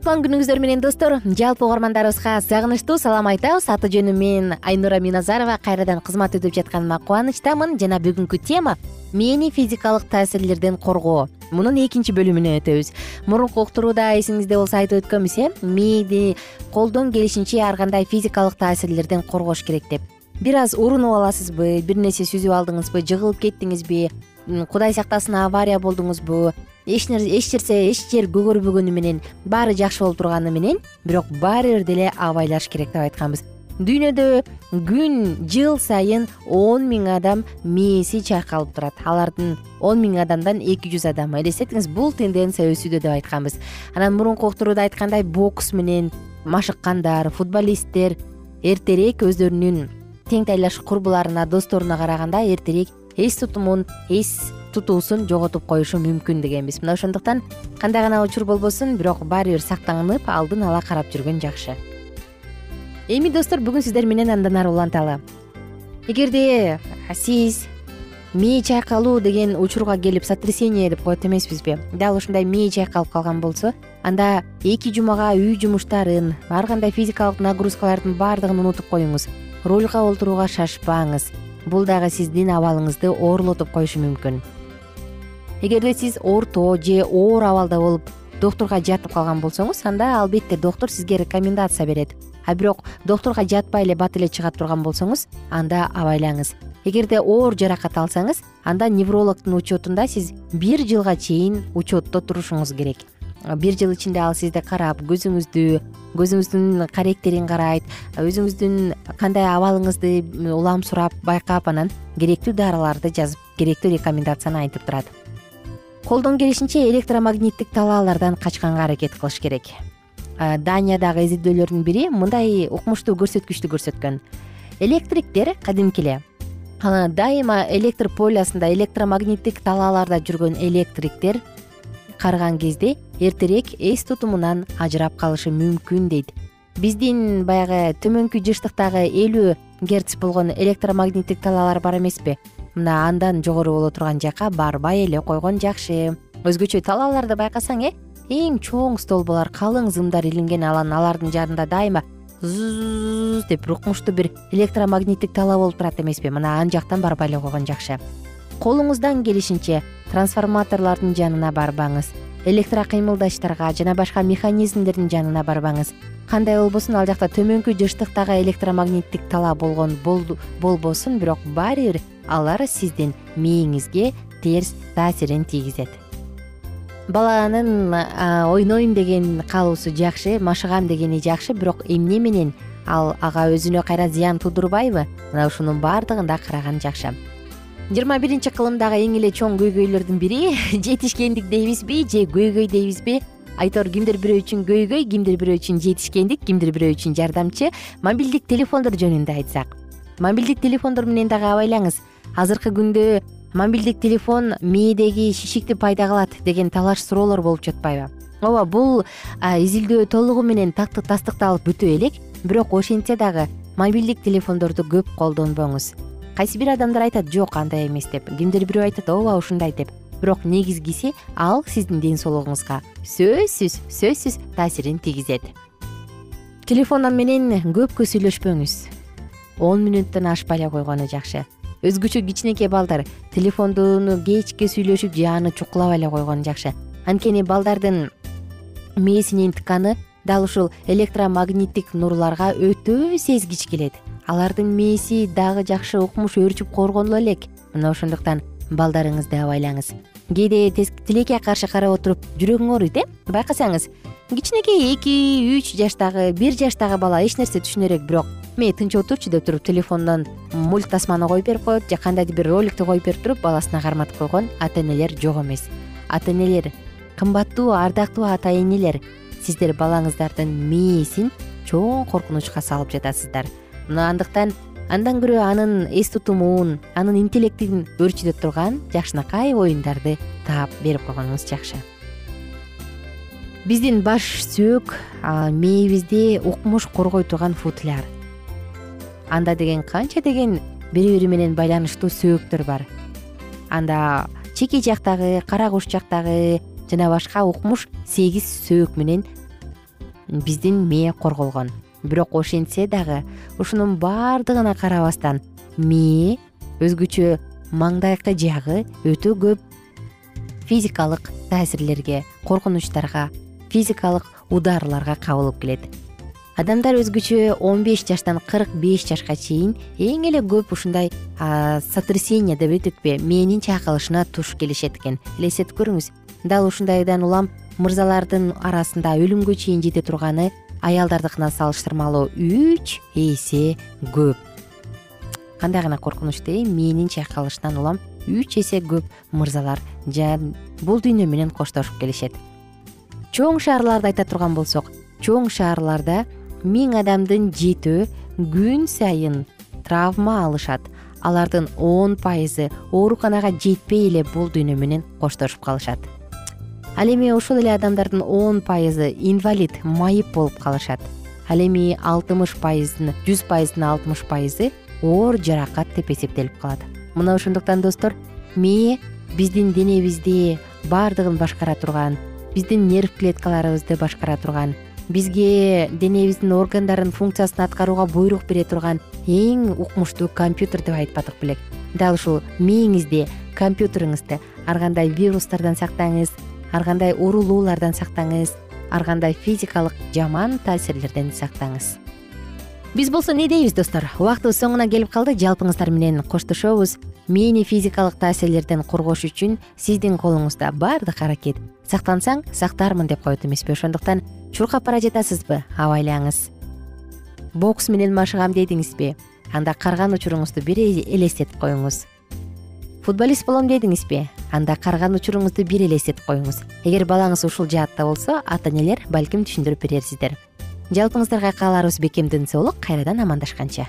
кутман күнүңүздөр менен достор. Жалпы угармандарыбызга сагынычтуу салам айтабыз. Аты жөнүм мен айнура миназарова. Кайрадан кызмат өтүп жатканыма кубанычтамын жана бүгүнкү тема мээни физикалык таасирлерден коргоо. Мунун экинчи бөлүмүнө өтөбүз. Мурунку уктурууда эсиңизде болсо айтып өткөнбүз э мээни колдон келишинче ар кандай физикалык таасирлерден коргош керек деп. Бир аз урунуп аласызбы? Бир нерсе сүзүп алдыңызбы? Жыгылып кеттиңизби? Кудай сактасын авария болдуңузбу эч нерсе эч жер көгөрбөгөнү менен баары жакшы болуп турганы менен бирок баары бир деле абайлаш керек деп айтканбыз. Дүйнөдө күн жыл сайын он миң адам мээси чайкалып турат. Алардын он миң адамдан эки жүз адам элестетиңиз бул тенденция өсүүдө деп айтканбыз. Анан мурунку уктурууда айткандай бокс менен машыккандар футболисттер эртерээк өздөрүнүн тең тайлаш курбуларына досторуна караганда эртерээк эс тутумун эс тутуусун жоготуп коюшу мүмкүн дегенбиз. Мына ошондуктан кандай гана учур болбосун бирок баары бир сактанып алдын ала карап жүргөн жакшы. Эми достор бүгүн сиздер менен андан ары уланталы эгерде сиз мээ чайкалуу деген учурга келип сотрясение деп коет эмеспизби дал ушундай мээ чайкалып калган болсо анда эки жумага үй жумуштарын ар кандай физикалык нагрузкалардын баардыгын унутуп коюңуз рульга олтурууга шашпаңыз. Бул дагы сиздин абалыңызды оорлотуп коюшу мүмкүн эгерде сиз орто же оор абалда болуп доктурга жатып калган болсоңуз анда албетте доктур сизге рекомендация берет. А бирок доктурга жатпай эле бат эле чыга турган болсоңуз анда абайлаңыз. Эгерде оор жаракат алсаңыз анда неврологдун учетунда сиз бир жылга чейин учетто турушуңуз керек. Бир жыл ичинде ал сизди карап көзүңүздү көзүңүздүн каректерин карайт өзүңүздүн кандай абалыңызды улам сурап байкап анан керектүү дарыларды жазып керектүү рекомендацияны айтып турат колдон келишинче электромагниттик талаалардан качканга аракет кылыш керек. Даниядагы изилдөөлөрдүн бири мындай укмуштуу көрсөткүчтү көрсөткөн. Электриктер кадимки эле дайыма электр полясында электромагниттик талааларда жүргөн электриктер карыган кезде эртерээк эс тутумунан ажырап калышы мүмкүн дейт. Биздин баягы төмөнкү жыштыктагы элүү герц болгон электромагниттик талаалар бар эмеспи мына андан жогору боло турган жака барбай эле койгон жакшы. Өзгөчө талааларды байкасаң э эң чоң столболор калың зымдар илинген анан алардын жанында дайыма деп укмуштуу бир электромагниттик талаа болуп турат эмеспи. Мына ан жактан барбай эле койгон жакшы. Колуңуздан келишинче трансформаторлордун жанына барбаңыз электрокыймылдачтарга жана башка механизмдердин жанына барбаңыз. Кандай болбосун ал жакта төмөнкү жыштыктагы электромагниттик талаа болгон болбосун бирок баары бир алар сиздин мээңизге терс таасирин тийгизет. Баланын ойнойм деген каалоосу жакшы машыгам дегени жакшы бирок эмне менен? Ал ага өзүнө кайра зыян туудурбайбы мына ушунун баардыгын да караган жакшы. Жыйырма биринчи кылымдагы эң эле чоң көйгөйлөрдүн бири жетишкендик дейбизби же көйгөй дейбизби? Айтор кимдир бирөө үчүн көйгөй кимдир бирөө үчүн жетишкендик кимдир бирөө үчүн жардамчы? Мобилдик телефондор жөнүндө айтсак. Мобилдик телефондор менен дагы абайлаңыз азыркы күндө мобилдик телефон мээдеги шишикти пайда кылат деген талаш суроолор болуп жатпайбы. Ооба бул изилдөө толугу менен тастыкталып бүтө элек бирок ошентсе дагы мобилдик телефондорду көп колдонбоңуз. Кайсы бир адамдар айтат жок андай эмес деп. Кимдир бирөө айтат ооба ушундай деп. Бирок негизгиси ал сиздин ден соолугуңузга сөзсүз сөзсүз таасирин тийгизет. Телефондон менен көпкө сүйлөшпөңүз. Он мүнөттөн ашпай эле койгону жакшы өзгөчө кичинекей балдар телефондону кечке сүйлөшүп же аны чукулабай эле койгону жакшы. Анткени балдардын мээсинин тканы дал ушул электромагниттик нурларга өтө сезгич келет. Алардын мээси дагы жакшы укмуш өөрчүп коргонула элек. Мына ошондуктан балдарыңызды абайлаңыз. Кээде тилекке каршы карап отуруп жүрөгүң ооруйт э? Байкасаңыз кичинекей эки үч жаштагы бир жаштагы бала эч нерсе түшүнөр элек бирок тынч отурчу деп туруп телефондон мульт тасманы коюп берип коет же кандайдыр бир роликти коюп берип туруп баласына карматып койгон ата энелер жок эмес. Ата энелер кымбаттуу ардактуу ата энелер сиздер балаңыздардын мээсин чоң коркунучка салып жатасыздар. Мына андыктан андан көрө анын эс тутумун анын интеллектин өөрчүтө турган жакшынакай оюндарды таап берип койгонуңуз жакшы. Биздин баш сөөк мээбизди укмуш коргой турган футляр анда деген канча деген бири бири менен байланыштуу сөөктөр бар. Анда чеки жактагы кара куш жактагы жана башка укмуш сегиз сөөк менен биздин мээ корголгон. Бирок ошентсе дагы ушунун баардыгына карабастан мээ өзгөчө маңдайкы жагы өтө көп физикалык таасирлерге коркунучтарга физикалык ударларга кабылып келет адамдар өзгөчө он беш жаштан кырк беш жашка чейин эң эле көп ушундай сотрясение деп өтөтпү мээнин чайкалышына туш келишет экен. Элестетип көрүңүз дал ушундайдан улам мырзалардын арасында өлүмгө чейин жете турганы аялдардыкына салыштырмалуу үч эсе көп. Кандай гана коркунучтуу э мээнин чайкалышынан улам үч эсе көп мырзалар бул дүйнө менен коштошуп келишет. Чоң шаарларды айта турган болсок чоң шаарларда миң адамдын жетөө күн сайын травма алышат. Алардын он пайызы ооруканага жетпей эле бул дүйнө менен коштошуп калышат. Ал эми ошол эле адамдардын он пайызы инвалид майып болуп калышат. Ал эми алтымыш пайызын жүз пайыздын алтымыш пайызы оор жаракат деп эсептелип калат. Мына ошондуктан достор мээ биздин денебизди баардыгын башкара турган биздин нерв клеткаларыбызды башкара турган бизге денебиздин органдарын функциясын аткарууга буйрук бере турган эң укмуштуу компьютер деп айтпадык белек. Дал ушул мээңизди компьютериңизди ар кандай вирустардан сактаңыз ар кандай урулуулардан сактаңыз ар кандай физикалык жаман таасирлерден сактаңыз. Биз болсо эмне дейбиз достор? Убактыбыз соңуна келип калды. Жалпыңыздар менен коштошобуз. Мээни физикалык таасирлерден коргош үчүн сиздин колуңузда баардык аракет. Сактансаң сактармын деп коет эмеспи ошондуктан чуркап бара жатасызбы абайлаңыз. Бокс менен машыгам дедиңизби? Анда карган учуруңузду бир элестетип коюңуз. Футболист болом дедиңизби? Анда карган учуруңузду бир элестетип коюңуз. Эгер балаңыз ушул жаатта болсо ата энелер балким түшүндүрүп берерсиздер. Жалпыңыздарга кааларыбыз бекем ден соолук кайрадан амандашканча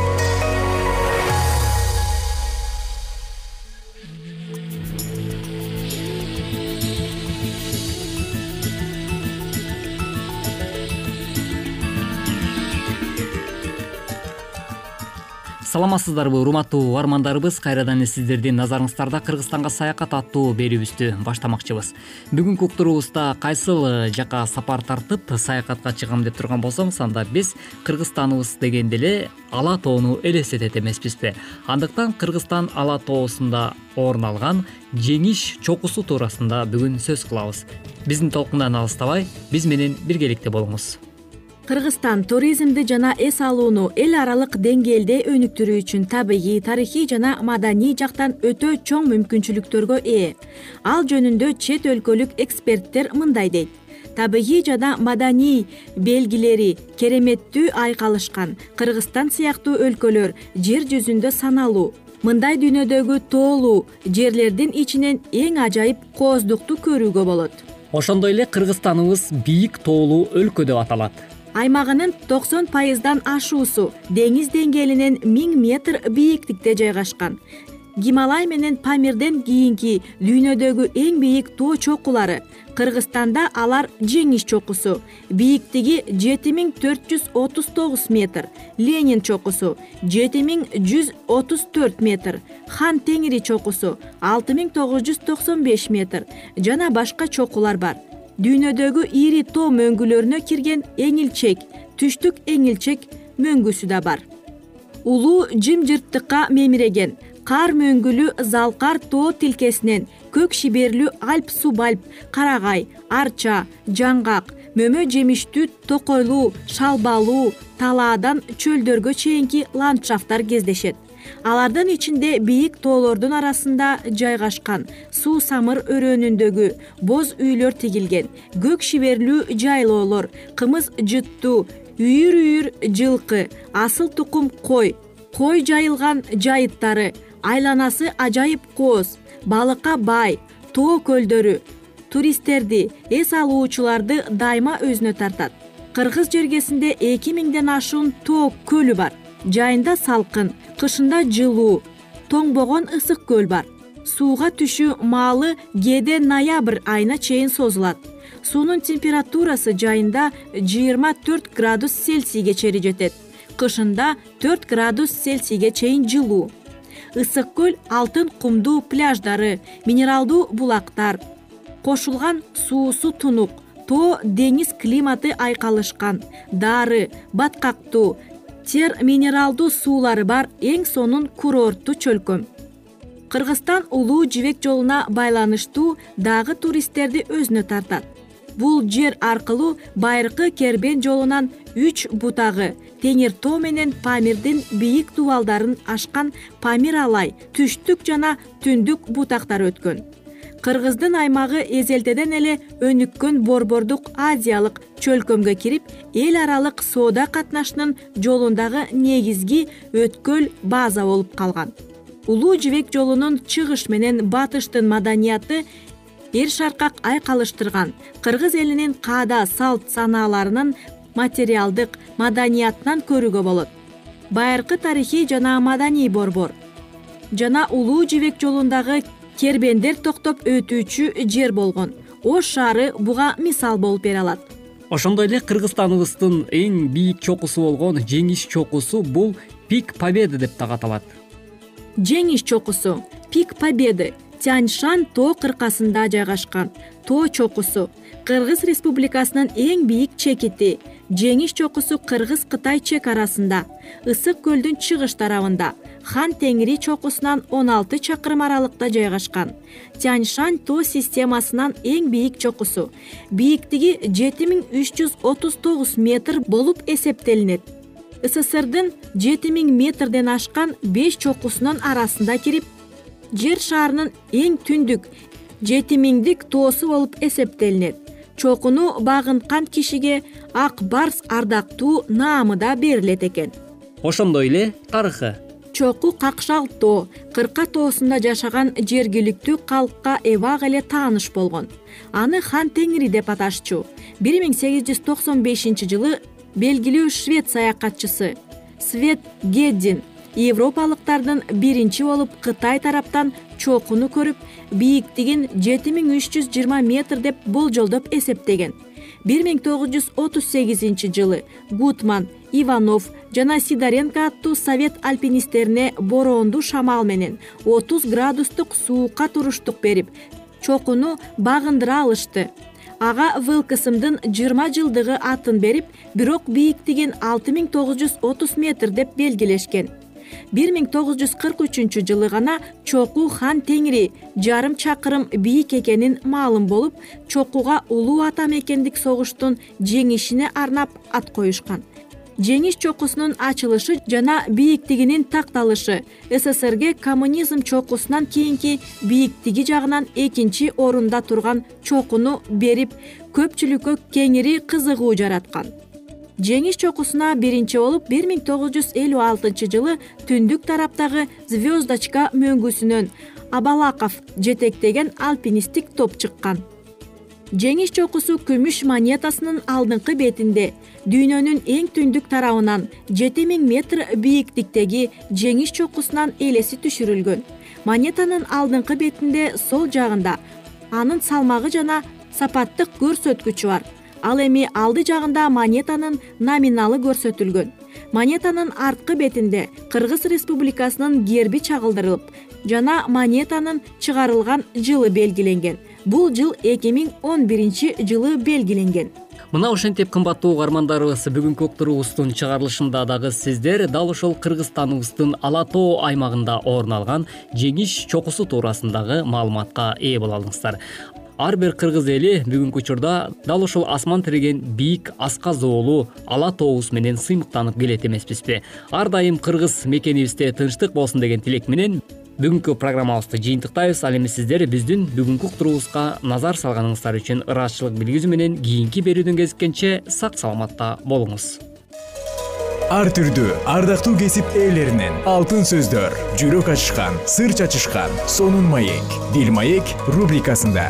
саламатсыздарбы урматтуу угармандарыбыз? Кайрадан эле сиздердин назарыңыздарда кыргызстанга саякат аттуу берүүбүздү баштамакчыбыз. Бүгүнкү уктуруубузда кайсыл жака сапар тартып саякатка чыгам деп турган болсоңуз анда биз кыргызстаныбыз дегенде эле ала тоону элестетет эмеспизби. Андыктан кыргызстан ала тоосунда орун алган жеңиш чокусу туурасында бүгүн сөз кылабыз. Биздин толкундан алыстабай биз менен биргеликте болуңуз кыргызстан туризмди жана эс алууну эл аралык деңгээлде өнүктүрүү үчүн табигый тарыхый жана маданий жактан өтө чоң мүмкүнчүлүктөргө ээ. Ал жөнүндө чет өлкөлүк эксперттер мындай дейт. Табигый жана маданий белгилери кереметтүү айкалышкан кыргызстан сыяктуу өлкөлөр жер жүзүндө саналуу. Мындай дүйнөдөгү тоолуу жерлердин ичинен эң ажайып кооздукту көрүүгө болот. Ошондой эле кыргызстаныбыз бийик тоолуу өлкө деп аталат аймагынын токсон пайыздан ашуусу деңиз деңгээлинен миң метр бийиктикте жайгашкан. Гималай менен памирден кийинки дүйнөдөгү эң бийик тоо чокулары кыргызстанда алар жеңиш чокусу бийиктиги жети миң төрт жүз отуз тогуз метр ленин чокусу жети миң жүз отуз төрт метр хан теңири чокусу алты миң тогуз жүз токсон беш метр жана башка чокулар бар дүйнөдөгү ири тоо мөңгүлөрүнө кирген эңилчек түштүк эңилчек мөңгүсү да бар. Улуу жымжырттыкка мемиреген кар мөңгүлүү залкар тоо тилкесинен көк шиберлүү альп субальп карагай арча жаңгак мөмө жемиштүү токойлуу шалбалуу талаадан чөлдөргө чейинки ландшафттар кездешет алардын ичинде бийик тоолордун арасында жайгашкан суу самыр өрөөнүндөгү боз үйлөр тигилген көк шиберлүү жайлоолор кымыз жыттуу үйүр үйүр жылкы асыл тукум кой кой жайылган жайыттары айланасы ажайып кооз балыкка бай тоо көлдөрү туристтерди эс алуучуларды дайыма өзүнө тартат. Кыргыз жергесинде эки миңден ашуун тоо көлү бар жайында салкын кышында жылуу тоңбогон ысык көл бар. Сууга түшүү маалы кээде ноябрь айына чейин созулат. Суунун температурасы жайында жыйырма төрт градус цельсийге чейин жетет. Кышында төрт градус цельсийге чейин жылуу. Ысык көл алтын кумдуу пляждары минералдуу булактар. Кошулган суусу тунук тоо деңиз климаты айкалышкан дары баткактуу тер минералдуу суулары бар эң сонун курорттуу чөлкөм. Кыргызстан улуу жибек жолуна байланыштуу дагы туристтерди өзүнө тартат. Бул жер аркылуу байыркы кербен жолунан үч бутагы теңир тоо менен памирдин бийик дубалдарын ашкан памир алай түштүк жана түндүк бутактар өткөн кыргыздын аймагы эзелтеден эле өнүккөн борбордук азиялык чөлкөмгө кирип эл аралык соода катнашынын жолундагы негизги өткөл база болуп калган. Улуу жибек жолунун чыгыш менен батыштын маданияты эр шаркак айкалыштырган кыргыз элинин каада салт санааларынын материалдык маданиятынан көрүүгө болот. Байыркы тарыхый жана маданий борбор. Жана улуу жибек жолундагы кербендер токтоп өтүүчү жер болгон. Ош шаары буга мисал болуп бере алат. Ошондой эле кыргызстаныбыздын эң бийик чокусу болгон жеңиш чокусу бул пик победы деп дагы аталат жеңиш чокусу пик победы тяньшан тоо кыркасында жайгашкан. Тоо чокусу кыргыз республикасынын эң бийик чекити жеңиш чокусу кыргыз кытай чек арасында ысык көлдүн чыгыш тарабында хан теңири чокусунан он алты чакырым аралыкта жайгашкан. Тяньшань тоо системасынын эң бийик чокусу бийиктиги жети миң үч жүз отуз тогуз метр болуп эсептелинет. Сссрдин жети миң метрден ашкан беш чокусунун арасында кирип жер шарынын эң түндүк жети миңдик тоосу болуп эсептелинет чокуну багынткан кишиге ак барс ардактуу наамы да берилет экен. Ошондой эле тарыхы. Чоку какшал тоо кырка тоосунда жашаган жергиликтүү калкка эбак эле тааныш болгон. Аны хан теңири деп аташчу. Бир миң сегиз жүз токсон бешинчи жылы белгилүү швед саякатчысы свет геддин европалыктардын биринчи болуп кытай тараптан чокуну көрүп бийиктигин жети миң үч жүз жыйырма метр деп болжолдоп эсептеген. бир миң тогуз жүз отуз сегизинчи жылы гутман иванов жана сидоренко аттуу совет альпинисттерине бороондуу шамал менен отуз градустук суукка туруштук берип чокуну багындыра алышты. ага влксмдын жыйырма жылдыгы атын берип бирок бийиктигин алты миң тогуз жүз отуз метр деп белгилешкен бир миң тогуз жүз кырк үчүнчү жылы гана чоку хан теңири жарым чакырым бийик экенин маалым болуп чокуга улуу ата мекендик согуштун жеңишине арнап ат коюшкан. Жеңиш чокусунун ачылышы жана бийиктигинин такталышы сссрге коммунизм чокусунан кийинки бийиктиги жагынан экинчи орунда турган чокуну берип көпчүлүккө кеңири кызыгуу жараткан жеңиш чокусуна биринчи болуп бир миң тогуз жүз элүү алтынчы жылы түндүк тараптагы звездочка мөңгүсүнөн абалаков жетектеген альпинисттик топ чыккан. Жеңиш чокусу күмүш монетасынын алдыңкы бетинде дүйнөнүн эң түндүк тарабынан жети миң метр бийиктиктеги жеңиш чокусунан элеси түшүрүлгөн. Монетанын алдыңкы бетинде сол жагында анын салмагы жана сапаттык көрсөткүчү бар ал эми алды жагында монетанын номиналы көрсөтүлгөн. Монетанын арткы бетинде кыргыз республикасынын герби чагылдырылып жана монетанын чыгарылган жылы белгиленген. Бул жыл эки миң он биринчи жылы белгиленген. Мына ошентип кымбаттуу угармандарыбыз бүгүнкү уктуруубуздун чыгарылышында дагы сиздер дал ошол кыргызстаныбыздын ала тоо аймагында орун алган жеңиш чокусу туурасындагы маалыматка ээ боло алдыңыздар ар бир кыргыз эли бүгүнкү учурда дал ошол асман тиреген бийик асказоолуу ала тообуз менен сыймыктанып келет эмеспизби. Ар дайым кыргыз мекенибизде тынчтык болсун деген тилек менен бүгүнкү программабызды жыйынтыктайбыз ал эми сиздер биздин бүгүнкү уктуруубузга назар салганыңыздар үчүн ыраазычылык билгизүү менен кийинки берүүдөн кезиккенче сак саламатта болуңуз. Ар түрдүү ардактуу кесип ээлеринен алтын сөздөр жүрөк ачышкан сыр чачышкан сонун маек бил маек рубрикасында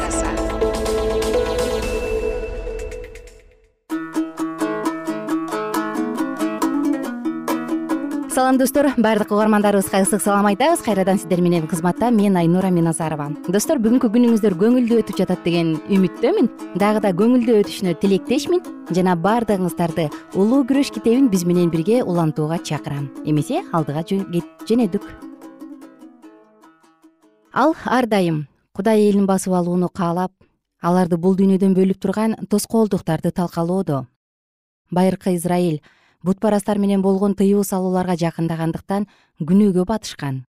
салам достор. Баардык угармандарыбызга ысык салам айтабыз. Кайрадан сиздер менен кызматта мен айнура миназарова достор бүгүнкү күнүңүздөр көңүлдүү өтүп жатат деген үмүттөмүн. Дагы да көңүлдүү өтүшүнө тилектешмин. Жана баардыгыңыздарды улуу күрөш китебин биз менен бирге улантууга чакырам. Эмесе алдыга жөнөдүк. Ал ар дайым кудай элин басып алууну каалап аларды бул дүйнөдөн бөлүп турган тоскоолдуктарды талкалоодо. Байыркы израиль бутпарастар менен болгон тыюу салууларга жакындагандыктан күнөөгө батышкан.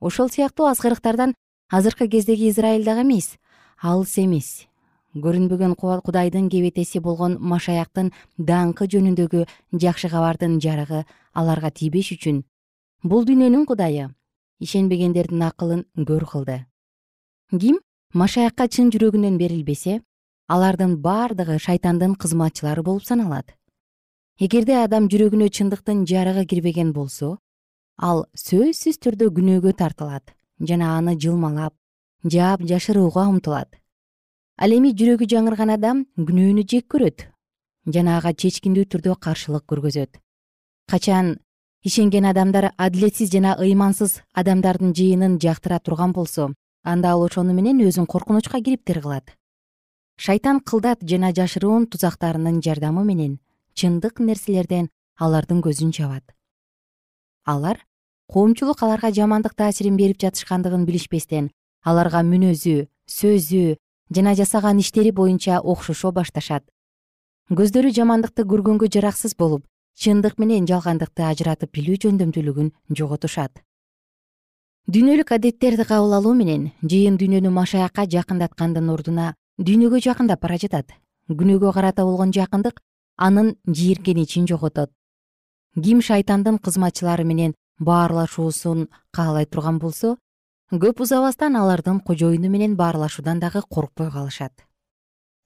Ошол сыяктуу азгырыктардан азыркы кездеги израиль дагы эмес алыс эмес. Көрүнбөгөн кудайдын кебетеси болгон машаяктын даңкы жөнүндөгү жакшы кабардын жарыгы аларга тийбеш үчүн. Бул дүйнөнүн кудайы ишенбегендердин акылын көр кылды. Ким машаякка чын жүрөгүнөн берилбесе алардын баардыгы шайтандын кызматчылары болуп саналат эгерде адам жүрөгүнө чындыктын жарыгы кирбеген болсо ал сөзсүз түрдө күнөөгө тартылат жана аны жылмалап жаап жашырууга умтулат. Ал эми жүрөгү жаңырган адам күнөөнү жек көрөт жана ага чечкиндүү түрдө каршылык көргөзөт. Качан ишенген адамдар адилетсиз жана ыймансыз адамдардын жыйынын жактыра турган болсо анда ал ошону менен өзүн коркунучка кириптир кылат. Шайтан кылдат жана жашыруун тузактарынын жардамы менен чындык нерселерден алардын көзүн чабат. Алар коомчулук аларга жамандык таасирин берип жатышкандыгын билишпестен аларга мүнөзү сөзү жана жасаган иштери боюнча окшошо башташат. Көздөрү жамандыкты көргөнгө жараксыз болуп чындык менен жалгандыкты ажыратып билүү жөндөмдүүлүгүн жоготушат. Дүйнөлүк адеттерди кабыл алуу менен жыйын дүйнөнү машаякка жакындаткандын ордуна дүйнөгө жакындап бара жатат. Күнөөгө карата болгон жакындык анын жийиркеничин жоготот. Ким шайтандын кызматчылары менен баарлашуусун каалай турган болсо көп узабастан алардын кожоюну менен баарлашуудан дагы коркпой калышат.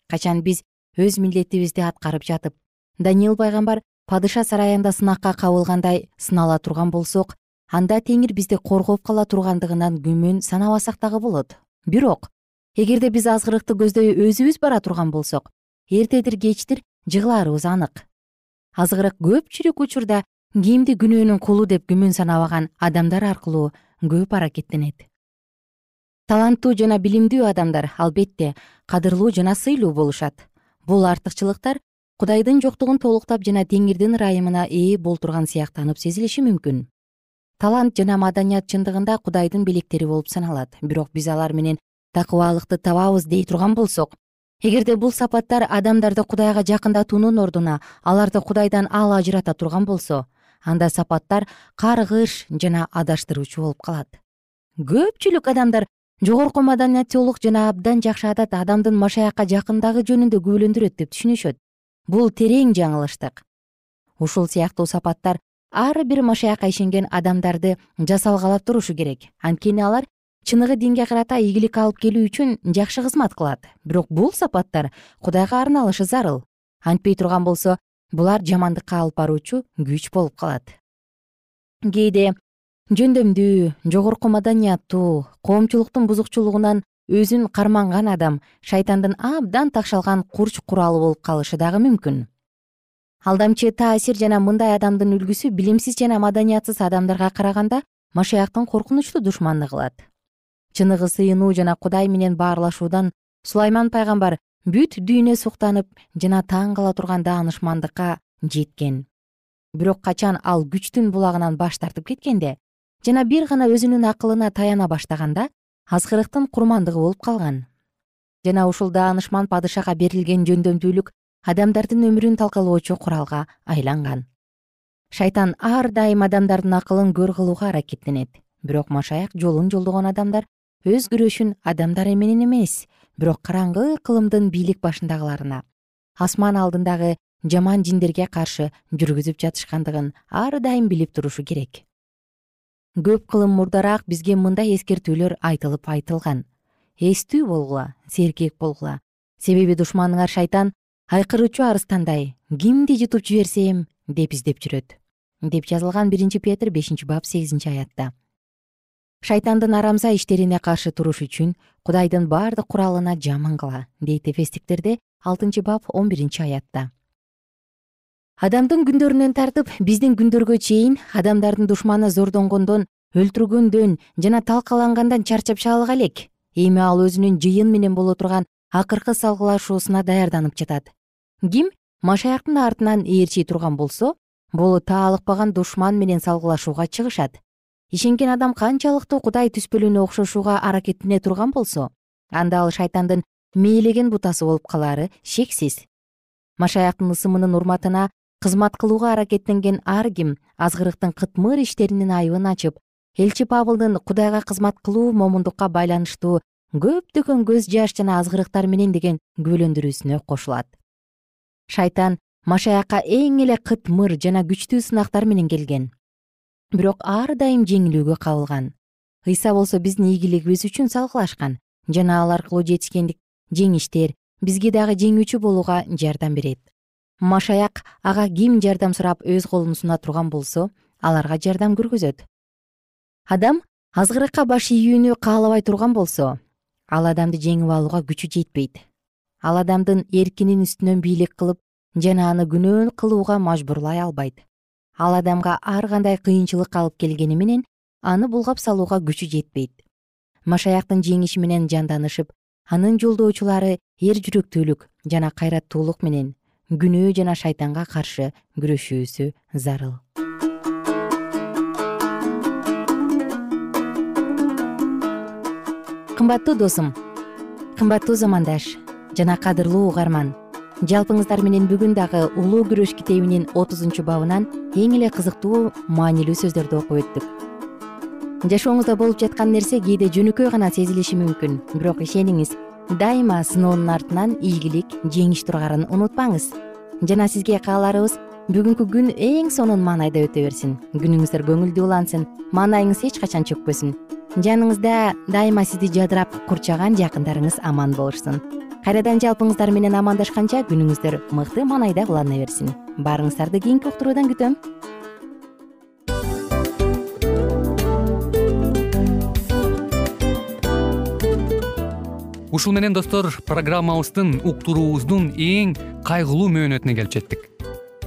Качан биз өз милдетибизди аткарып жатып даниил пайгамбар падыша сарайында сынакка кабылгандай сынала турган болсок анда теңир бизди коргоп кала тургандыгынан күмөн санабасак дагы болот. Бирок эгерде биз азгырыкты көздөй өзүбүз бара турган болсок эртедир кечтир жыгылаарыбыз анык. Азгырык көпчүлүк учурда кимди күнөөнүн кулу деп күмөн санабаган адамдар аркылуу көп аракеттенет. Таланттуу жана билимдүү адамдар албетте кадырлуу жана сыйлуу болушат. Бул артыкчылыктар кудайдын жоктугун толуктап жана теңирдин ырайымына ээ болтурган сыяктанып сезилиши мүмкүн. Талант жана маданият чындыгында кудайдын белектери болуп саналат. Бирок биз алар менен такыбалыкты табабыз дей турган болсок эгерде бул сапаттар адамдарды кудайга жакындатуунун ордуна аларды кудайдан ал ажырата турган болсо анда сапаттар каргыш жана адаштыруучу болуп калат. Көпчүлүк адамдар жогорку маданияттуулук жана абдан жакшы адат адамдын машаякка жакындыгы жөнүндө күбөлөндүрөт деп түшүнүшөт. Бул терең жаңылыштык. Ушул сыяктуу сапаттар ар бир машаякка ишенген адамдарды жасалгалап турушу керек. Анткени алар чыныгы динге карата ийгилик алып келүү үчүн жакшы кызмат кылат. Бирок бул сапаттар кудайга арналышы зарыл. Антпей турган болсо булар жамандыкка алып баруучу күч болуп калат. Кээде жөндөмдүү жогорку маданияттуу коомчулуктун бузукчулугунан өзүн карманган адам шайтандын абдан такшалган курч куралы болуп калышы дагы мүмкүн. Алдамчы таасир жана мындай адамдын үлгүсү билимсиз жана маданиятсыз адамдарга караганда машаяктын коркунучтуу душманы кылат чыныгы сыйынуу жана кудай менен баарлашуудан сулайман пайгамбар бүт дүйнө суктанып жана таң кала турган таанышмандыкка жеткен. Бирок качан ал күчтүн булагынан баш тартып кеткенде жана бир гана өзүнүн акылына таяна баштаганда азгырыктын курмандыгы болуп калган. Жана ушул даанышман падышага берилген жөндөмдүүлүк адамдардын өмүрүн талкалоочу куралга айланган. Шайтан ар дайым адамдардын акылын көр кылууга аракеттенет. Бирок машаяк жолун жолдогон адамдар өз күрөшүн адамдар менен эмес бирок караңгы кылымдын бийлик башындагыларына асман алдындагы жаман жиндерге каршы жүргүзүп жатышкандыгын ар дайым билип турушу керек. Көп кылым мурдараак бизге мындай эскертүүлөр айтылып айтылган. Эстүү болгула серкек болгула. Себеби душманыңар шайтан айкыруучу арыстандай кимди жутуп жиберсем? деп издеп жүрөт. Деп жазылган биринчи петр бешинчи бап сегизинчи аятта шайтандын арамза иштерине каршы туруш үчүн кудайдын бардык куралына жаман кыла дейт эфестиктерде алтынчы бап он биринчи аятта. Адамдын күндөрүнөн тартып биздин күндөргө чейин адамдардын душманы зордонгондон өлтүргөндөн жана талкалангандан чарчап чаалык элек. Эми ал өзүнүн жыйын менен боло турган акыркы салгылашуусуна даярданып жатат. Ким машаяктын артынан ээрчий турган болсо бул таалыкпаган душман менен салгылашууга чыгышат ишенген адам канчалыктуу кудай түспөлүнө окшошууга аракеттене турган болсо анда ал шайтандын мээлеген бутасы болуп калаары шексиз. Машаяктын ысымынын урматына кызмат кылууга аракеттенген ар ким азгырыктын кытмыр иштеринин айыбын ачып элчи павылдын кудайга кызмат кылуу момундукка байланыштуу көптөгөн көз жаш жана азгырыктар менен деген күбөлөндүрүүсүнө кошулат. Шайтан машаякка эң эле кытмыр жана күчтүү сынактар менен келген бирок ар дайым жеңилүүгө кабылган. Ыйса болсо биздин ийгилигибиз үчүн салгылашкан жана ал аркылуу жетишкендик жеңиштер бизге дагы жеңүүчү болууга жардам берет. Машаяк ага ким жардам сурап өз колун суна турган болсо аларга жардам көргөзөт. Адам азгырыкка баш ийүүнү каалабай турган болсо ал адамды жеңип алууга күчү жетпейт. Ал адамдын эркинин үстүнөн бийлик кылып жана аны күнөө кылууга мажбурлай албайт ал адамга ар кандай кыйынчылык алып келгени менен аны булгап салууга күчү жетпейт. Машаяктын жеңиши менен жанданышып анын жолдоочулары эр жүрөктүүлүк жана кайраттуулук менен күнөө жана шайтанга каршы күрөшүүсү зарыл. Кымбаттуу досум кымбаттуу замандаш жана кадырлуу угарман жалпыңыздар менен бүгүн дагы улуу күрөш китебинин отузунчу бабынан эң эле кызыктуу маанилүү сөздөрдү окуп өттүк. Жашооңузда болуп жаткан нерсе кээде жөнөкөй гана сезилиши мүмкүн бирок ишениңиз дайыма сыноонун артынан ийгилик жеңиш тургарын унутпаңыз. Жана сизге кааларыбыз бүгүнкү күн эң сонун маанайда өтө берсин. Күнүңүздөр көңүлдүү улансын маанайыңыз эч качан чөкпөсүн. Жаныңызда дайыма сизди жадырап курчаган жакындарыңыз аман болушсун кайрадан жалпыңыздар менен амандашканча күнүңүздөр мыкты маанайда улана берсин. Баарыңыздарды кийинки уктуруудан күтөм. Ушул менен достор программабыздын уктуруубуздун эң кайгылуу мөөнөтүнө келип жеттик